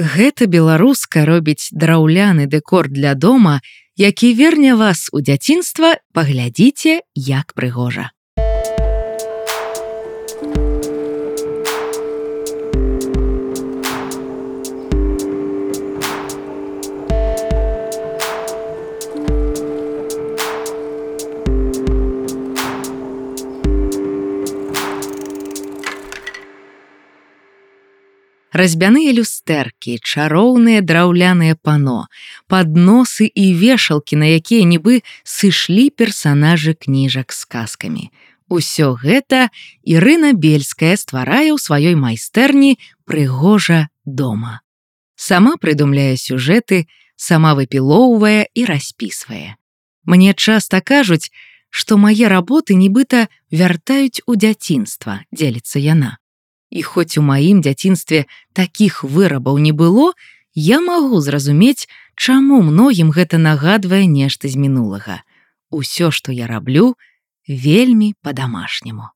Гэта беларуска робіць драўляны дэкор для дома, які верне вас у дзяцінства, паглядзіце, як прыгожа. Разьбяныя люстэркі, чароўныя драўляныя пано, падносы і вешалкі, на якія нібы сышлі персанажы кніжак з казкамі. Усё гэта Ірына Бельская стварае ў сваёй майстэрні прыгожа дома. Сама прыдумляе сюжэты, сама выпілоўвае і распісвае. Мне часта кажуць, што мае работы нібыта вяртаюць у дзяцінства, дзеліцца яна. І хоць у маім дзяцінстве такіх вырабаў не было, я магу зразумець, чаму многім гэта нагадвае нешта з мінулага. Усё, што я раблю, вельмі па-дамашняму.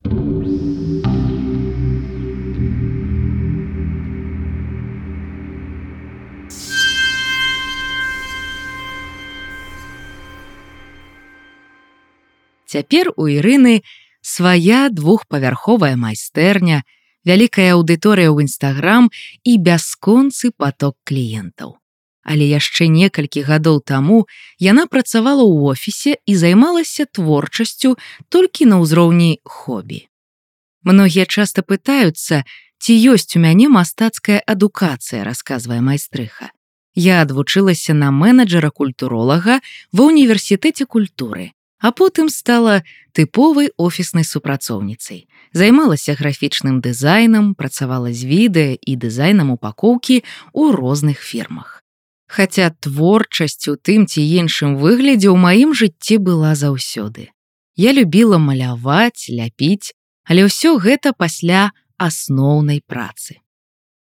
Цяпер у Ірыны свая двухпавярховая майстэрня, вялікая аўдыторыя ў нстаграм і бясконцы поток кліентаў. Але яшчэ некалькі гадоў таму яна працавала ў офісе і займалася творчасцю толькі на ўзроўні хобі. Многія часта пытаюцца, ці ёсць у мяне мастацкая адукацыя, расказвае майстрыха. Я адвучылася на менеджера культуролага ва універсітэце культуры, а потым стала тыповай офіснай супрацоўніцай. Займалася графічным дызайнам, працавала з відэа і дызайнам упакоўкі ў розных фірмах. Хаця творчасць у тым ці іншым выглядзе ў маім жыцці была заўсёды. Я любіла маляваць, ляпіць, але ўсё гэта пасля асноўнай працы.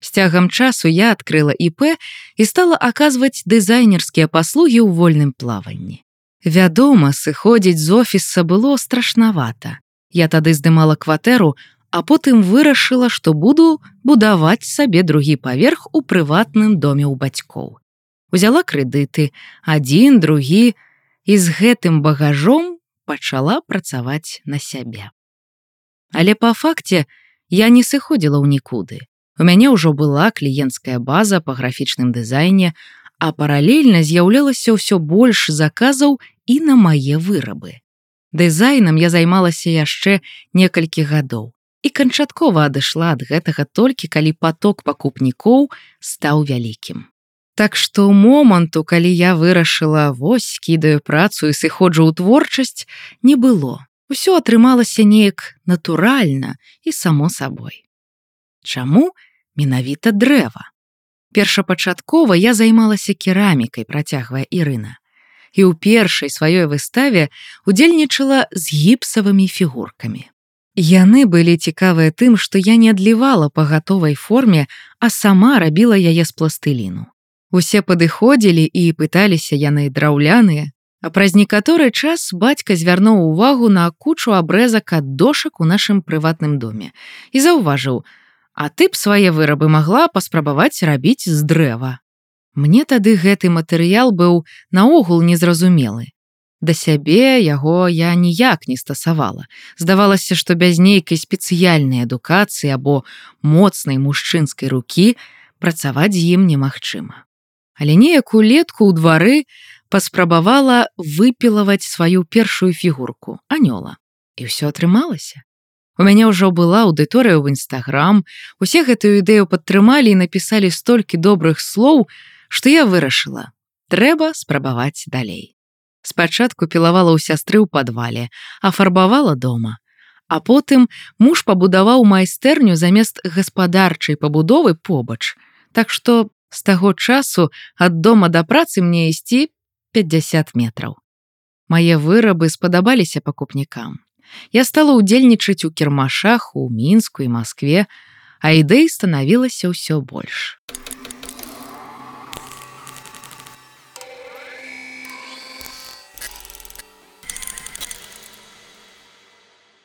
З цягам часу я адкрыла ІП і стала аказваць дызайнерскія паслугі ў вольным плаванні. Вядома, сыходзіць з офіса было страшнавата. Я тады здымала кватэру, а потым вырашыла, што буду будаваць сабе другі паверх у прыватным доме ў бацькоў. Узяла крэдыты, адзін, другі, і з гэтым багажом пачала працаваць на сябе. Але па факце я не сыходзіла ў нікуды. У мяне ўжо была кліенцкая база па графічным дызайне, а паралельна з'яўлялася ўсё больш заказаў і на мае вырабы. Дызайнам я займалася яшчэ некалькі гадоў і канчаткова адышла ад гэтага толькі калі поток пакупнікоў стаў вялікім. Так што моманту, калі я вырашыла вось кідаю працу і сыходжу ў творчасць, не было. Усё атрымалася неяк натуральна і само сабой. Чаму менавіта дрэва? Першапачаткова я займалася керамікай, працягвае Ірына. І ў першай сваёй выставе удзельнічала з гіпсавымі фігуркамі. Яны былі цікавыя тым, што я не адлівала па гатовай форме, а сама рабіла яе з пластыліну. Усе падыходзілі і пыталіся яны драўляныя, А праз некаторы час бацька звярнуў увагу на кучу абрэзак ад дошак у нашым прыватным доме і заўважыў, А ты б свае вырабы магла паспрабаваць рабіць з дрэва. Мне тады гэты матэрыял быў наогул незразумелы. Да сябе яго я ніяк не стасавала. Здавалася, што без нейкай спецыяльнай адукацыі або моцнай мужчынскай рукі працаваць з ім немагчыма. Але неяк улетку ў двары паспрабавала выпілаваць сваю першую фігурку анёла. І ўсё атрымалася. У мяне ўжо была аўдыторыя ў нстаграм, усе гэтую ідэю падтрымалі і напісалі столькі добрых слоў, што я вырашыла. Трэба спрабаваць далей. Спачатку пілавала ў сястры ў падвале, афарбавала дома. А потым муж пабудаваў майстэрню замест гаспадарчай пабудовы побач. Так што з таго часу ад дома да працы мне ісці 50 метраў. Мае вырабы спадабаліся пакупнікам я стала ўдзельнічаць у кірмашах у мінску і Маскве, а ідэй станавілася ўсё больш.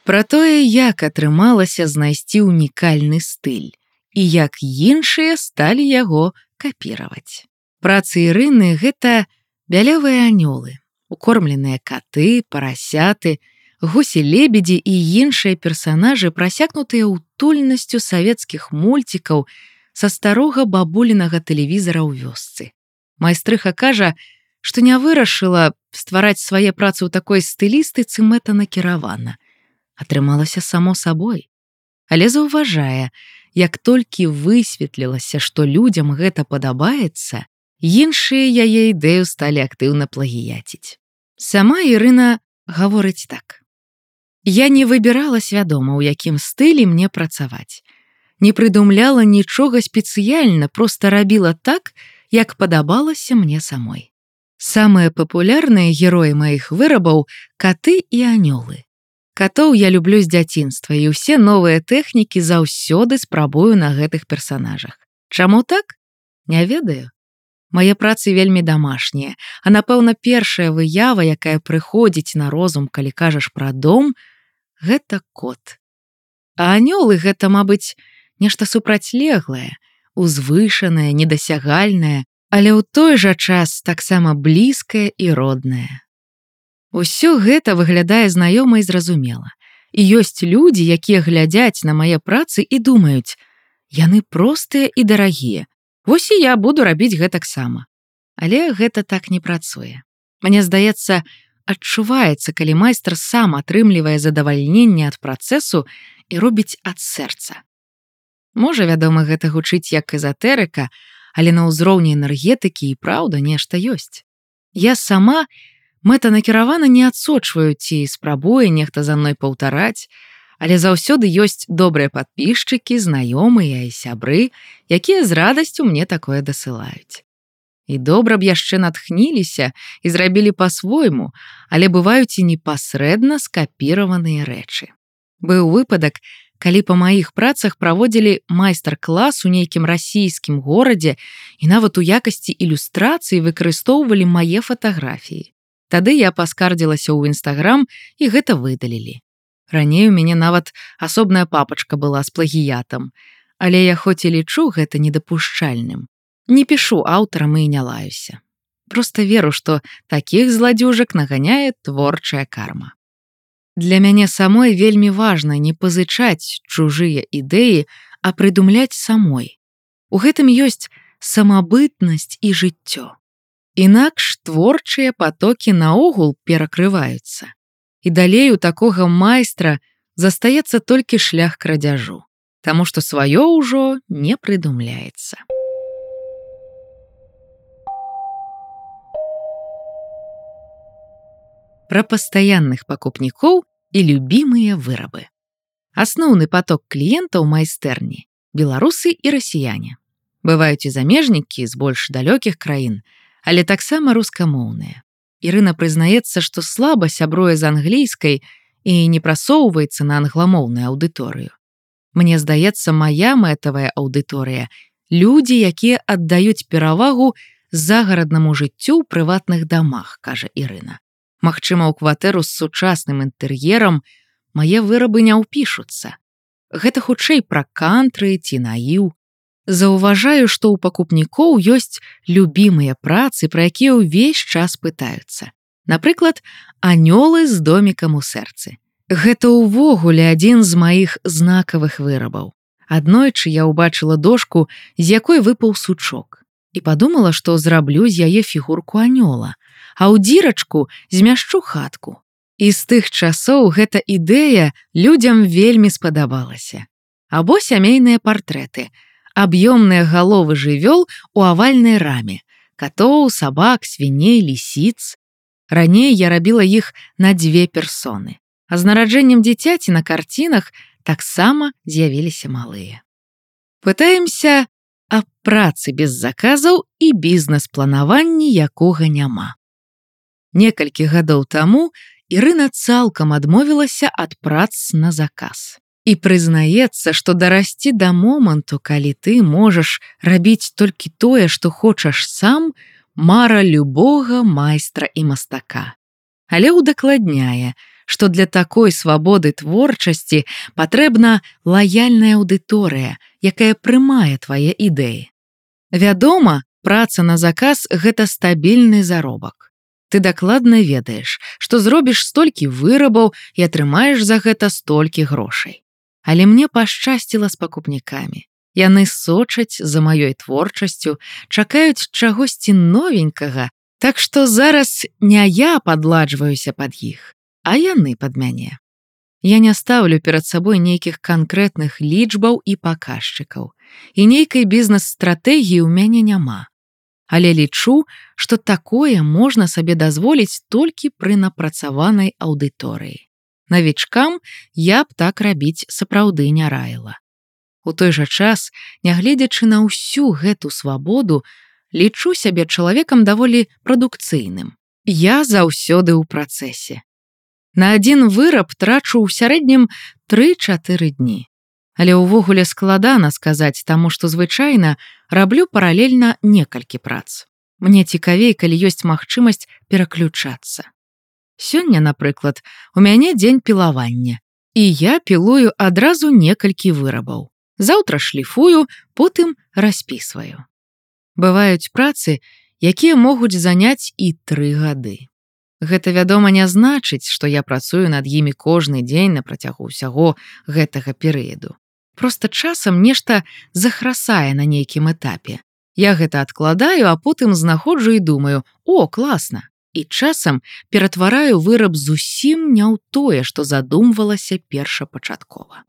Пра тое, як атрымалася знайсці ўнікальны стыль і як іншыя сталі яго капіраваць. Працы ірыны гэта бялявыя анёлы, укормленыя каты, парасяты, гусі лебедзі і іншыя персанажы прасякнутыя утульнасцю савецкіх мульцікаў са старога бабулінага тэлевізара ў вёсцы. Майстрыха кажа, што не вырашыла ствараць свае працы ў такой стылістыцы мэта накіравана. Атрымалася само сабой. Але заўважае, як толькі высветлілася, што людзям гэта падабаецца, іншыя яе ідэю сталі актыўна плагіяціць. Сама Ірына гаворыць так: Я не выбірала свядома, у якім стылі мне працаваць. Не прыдумляла нічога спецыяльна, просто рабіла так, як падабалася мне самой. Самыя папулярныя героі маіх вырабаў каты і анёлы. Катоў я люблю з дзяцінства і ўсе новыя тэхнікі заўсёды спрабую на гэтых персанажах. Чаму так? Не ведаю. Мае працы вельмі дамашнія, а напэўна, першая выява, якая прыходзіць на розум, калі кажаш пра дом, гэта кот. А анёлы гэта, мабыць, нешта супрацьлеглае, узвышанае, недасягальнае, але ў той жа час таксама блізкае і роднае. Усё гэта выглядае знаёма і зразумела. І ёсць людзі, якія глядзяць на мае працы і думаюць: яны простыя і дарагія. Вось і я буду рабіць гэтаксама. Але гэта так не працуе. Мне здаецца, адчуваецца, калі майстар сам атрымлівае задавальненне ад працэсу і робіць ад сэрца. Можа, вядома, гэта гучыць як эзатэрыка, але на ўзроўні энергетыкі і праўда нешта ёсць. Я сама мэтанакіравана не адсочваю ці спрабуе нехта за мной паўтараць, але заўсёды ёсць добрыя падпісчыкі, знаёмыя і сябры, якія з радасцю мне такое дасылаюць і добра б яшчэ натхніліся і зрабілі па-свойму, але бываюць і непасрэдна скапіраваныя рэчы. Быў выпадак, калі па маіх працах праводзілі майстар-клас у нейкім расійскім горадзе і нават у якасці ілюстрацыі выкарыстоўвалі мае фатаграфіі. Тады я паскардзілася ў нстаграм і гэта выдалілі. Раней у мяне нават асобная папачка была з плагіятам, але я хоць і лічу гэта недапушчальным. Не пішу аўтарам і не лаюся. Просто веру, што такіх зладзюжак наганяе творчая карма. Для мяне самой вельмі важна не пазычаць чужыя ідэі, а прыдумляць самой. У гэтым ёсць самабытнасць і жыццё. Інакш творчыя потокі наогул перакрываюцца. І далей у такога майстра застаецца толькі шлях крадзяжу, Таму што сваё ўжо не прыдумляецца. пра пастаянных пакупнікоў і любімыя вырабы. Асноўны поток кліентаў майстэрні беларусы і расіяне. Бываюць і замежнікі з больш далёкіх краін, але таксама рускамоўныя. Ірына прызнаецца, што слаба сябруе з англійскай і не прасоўваецца на англамоўную аўдыторыю. Мне здаецца, моя мэтавая аўдыторыя, людзі, якія аддаюць перавагу загараднаму жыццю ў прыватных дамах, кажа Ірына. Магчыма, у кватэру з сучасным інтэр'ерам мае вырабы не ўпішуцца. Гэта хутчэй пра кантры ці наіў. Заўважаю, што ў пакупнікоў ёсць любімыя працы, пра якія ўвесь час пытаюцца. Напрыклад, анёлы з домікам у сэрцы. Гэта ўвогуле адзін з маіх знакавых вырабаў. Аднойчы я ўбачыла дошку, з якой выпаў сучок і падумала, што зраблю з яе фігурку анёла, а ў дзірачку змяшчу хатку. І з тых часоў гэта ідэя людзям вельмі спадабалася. Або сямейныя партрэты, аб'ёмныя галовы жывёл у авальнай раме, катоў, сабак, свіней, лісіц. Раней я рабіла іх на дзве персоны. А з нараджэннем дзіцяці на карцінах таксама з'явіліся малыя. Пытаемся аб працы без заказаў і бізнес-планаванні якога няма. Некалькі гадоў таму Ірына цалкам адмовілася ад прац на заказ. І прызнаецца, што дарасці да моманту, калі ты можаш рабіць толькі тое, што хочаш сам, мара любога майстра і мастака. Але ўдакладняе, што для такой свабоды творчасці патрэбна лаяльная аўдыторыя, якая прымае твае ідэі. Вядома, праца на заказ гэта стабільны заробак. Ты дакладна ведаеш, што зробіш столькі вырабаў і атрымаеш за гэта столькі грошай. Але мне пашчасціла з пакупнікамі. Яны сочаць за маёй творчасцю, чакаюць чагосьці новенькага, Так што зараз не я падладжваюся пад іх, а яны пад мяне. Я не стаўлю перад сабой нейкіх канкрэтных лічбаў і паказчыкаў. І нейкай бізнес-стратэгіі ў мяне няма. Але лічу, што такое можна сабе дазволіць толькі пры напрацаванай аўдыторыі. Навічкам я б так рабіць сапраўды не раіла. У той жа час, нягледзячы на ўсю гэту свабоду, лічу сябе чалавекам даволі прадукцыйным. Я заўсёды ў працэсе. На адзін выраб трачу ў сярэднім 3-4 дні. Але ўвогуле складана сказаць таму, што звычайна раблю паралельна некалькі прац. Мне цікавей, калі ёсць магчымасць пераключацца. Сёння, напрыклад, у мяне дзень пілавання. І я пілую адразу некалькі вырабаў. Заўтра шліфую, потым распісваю. Бываюць працы, якія могуць заняць і тры гады. Гэта, вядома, не значыць, што я працую над імі кожны дзень на працягу ўсяго гэтага перыяду. Просто часам нешта захрасае на нейкім этапе. Я гэта адкладаю, а потым знаходжу і думаю: о, класна. І часам ператвараю выраб зусім не ў тое, што задумвалася першапачаткова.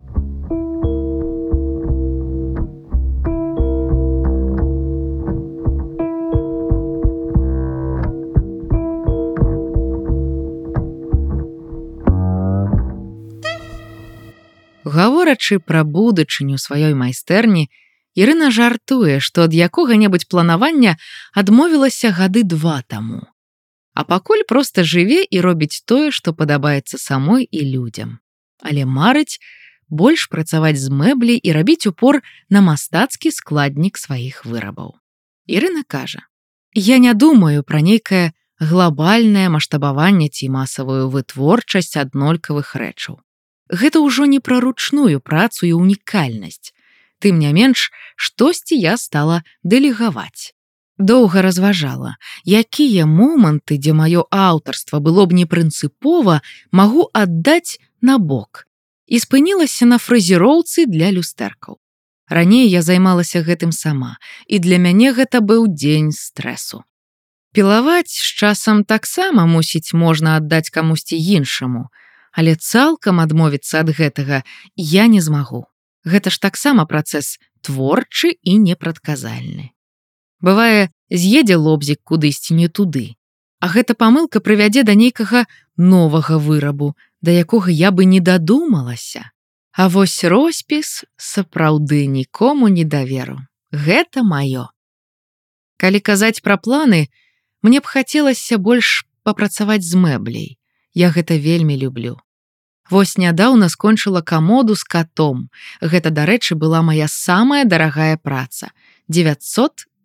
Гаворачы пра будучыню сваёй майстэрні, Ірына жартуе, што ад якога-небудзь планавання адмовілася гады два таму. А пакуль проста жыве і робіць тое, што падабаецца самой і людзям. Але марыць больш працаваць з мэблі і рабіць упор на мастацкі складнік сваіх вырабаў. Ірына кажа: « Я не думаю пра нейкае глобальнае маштабаванне ці масавую вытворчасць аднолькавых рэчаў гэта ўжо не пра ручную працу і унікальнасць. Тым не менш, штосьці я стала дэлегаваць. Доўга разважала, якія моманты, дзе маё аўтарства было б непрынцыпова, магу аддаць на бок. І спынілася на фразіроўцы для люстэркаў. Раней я займалася гэтым сама, і для мяне гэта быў дзень стрэсу. Пілаваць з часам таксама мусіць можна аддаць камусьці іншаму, але цалкам адмовіцца ад гэтага я не змагу. Гэта ж таксама працэс творчы і непрадказальны. Бывае, з'едзе лобзік кудысьці не туды. А гэта памылка прывядзе да нейкага новага вырабу, да якога я бы не дадумалася. А вось роспіс сапраўды нікому не даверу. Гэта маё. Калі казаць пра планы, мне б хацелася больш папрацаваць з мэбляй. Я гэта вельмі люблю. Вось нядаўна скончыла камоду з катом. Гэта, дарэчы, была моя самая дарагая праца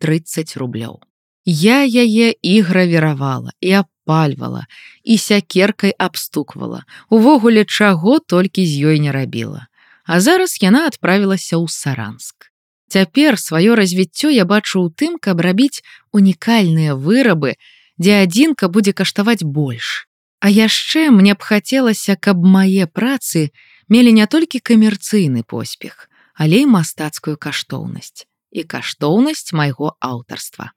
930 рублёў. Я яе і гравіравала і апальвала і сякеркай абстуквала. Увогуле чаго толькі з ёй не рабіла. А зараз яна адправілася ў саранск. Цяпер сваё развіццё я бачу ў тым, каб рабіць унікальныя вырабы, дзе адзінка будзе каштаваць больш. А яшчэ мне б хацелася, каб мае працы мелі не толькі камерцыйны поспех, але і мастацкую каштоўнасць і каштоўнасць майго аўтарства.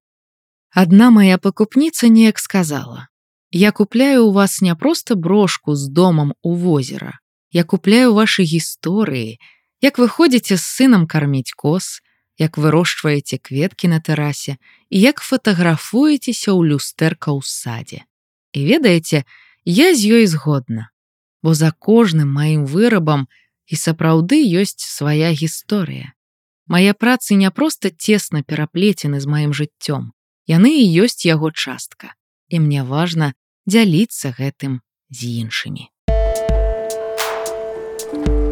Адна моя пакупніца неяк сказала: « Я купляю у вас не проста брошку з домам у возера. Я купляю вашы гісторыі, як вы ходзіце з сынам карміць кос, як вырошчваеце кветкі на тэрасе і як фатаграфуецеся ў люстэрка ў садзе. І ведаеце, Я з ёй згодна, бо за кожным маім вырабам і сапраўды ёсць свая гісторыя. Мае працы не проста цесна пераплецены з маім жыццём. Яны і ёсць яго частка. І мне важна дзяліцца гэтым з іншымі. Thank you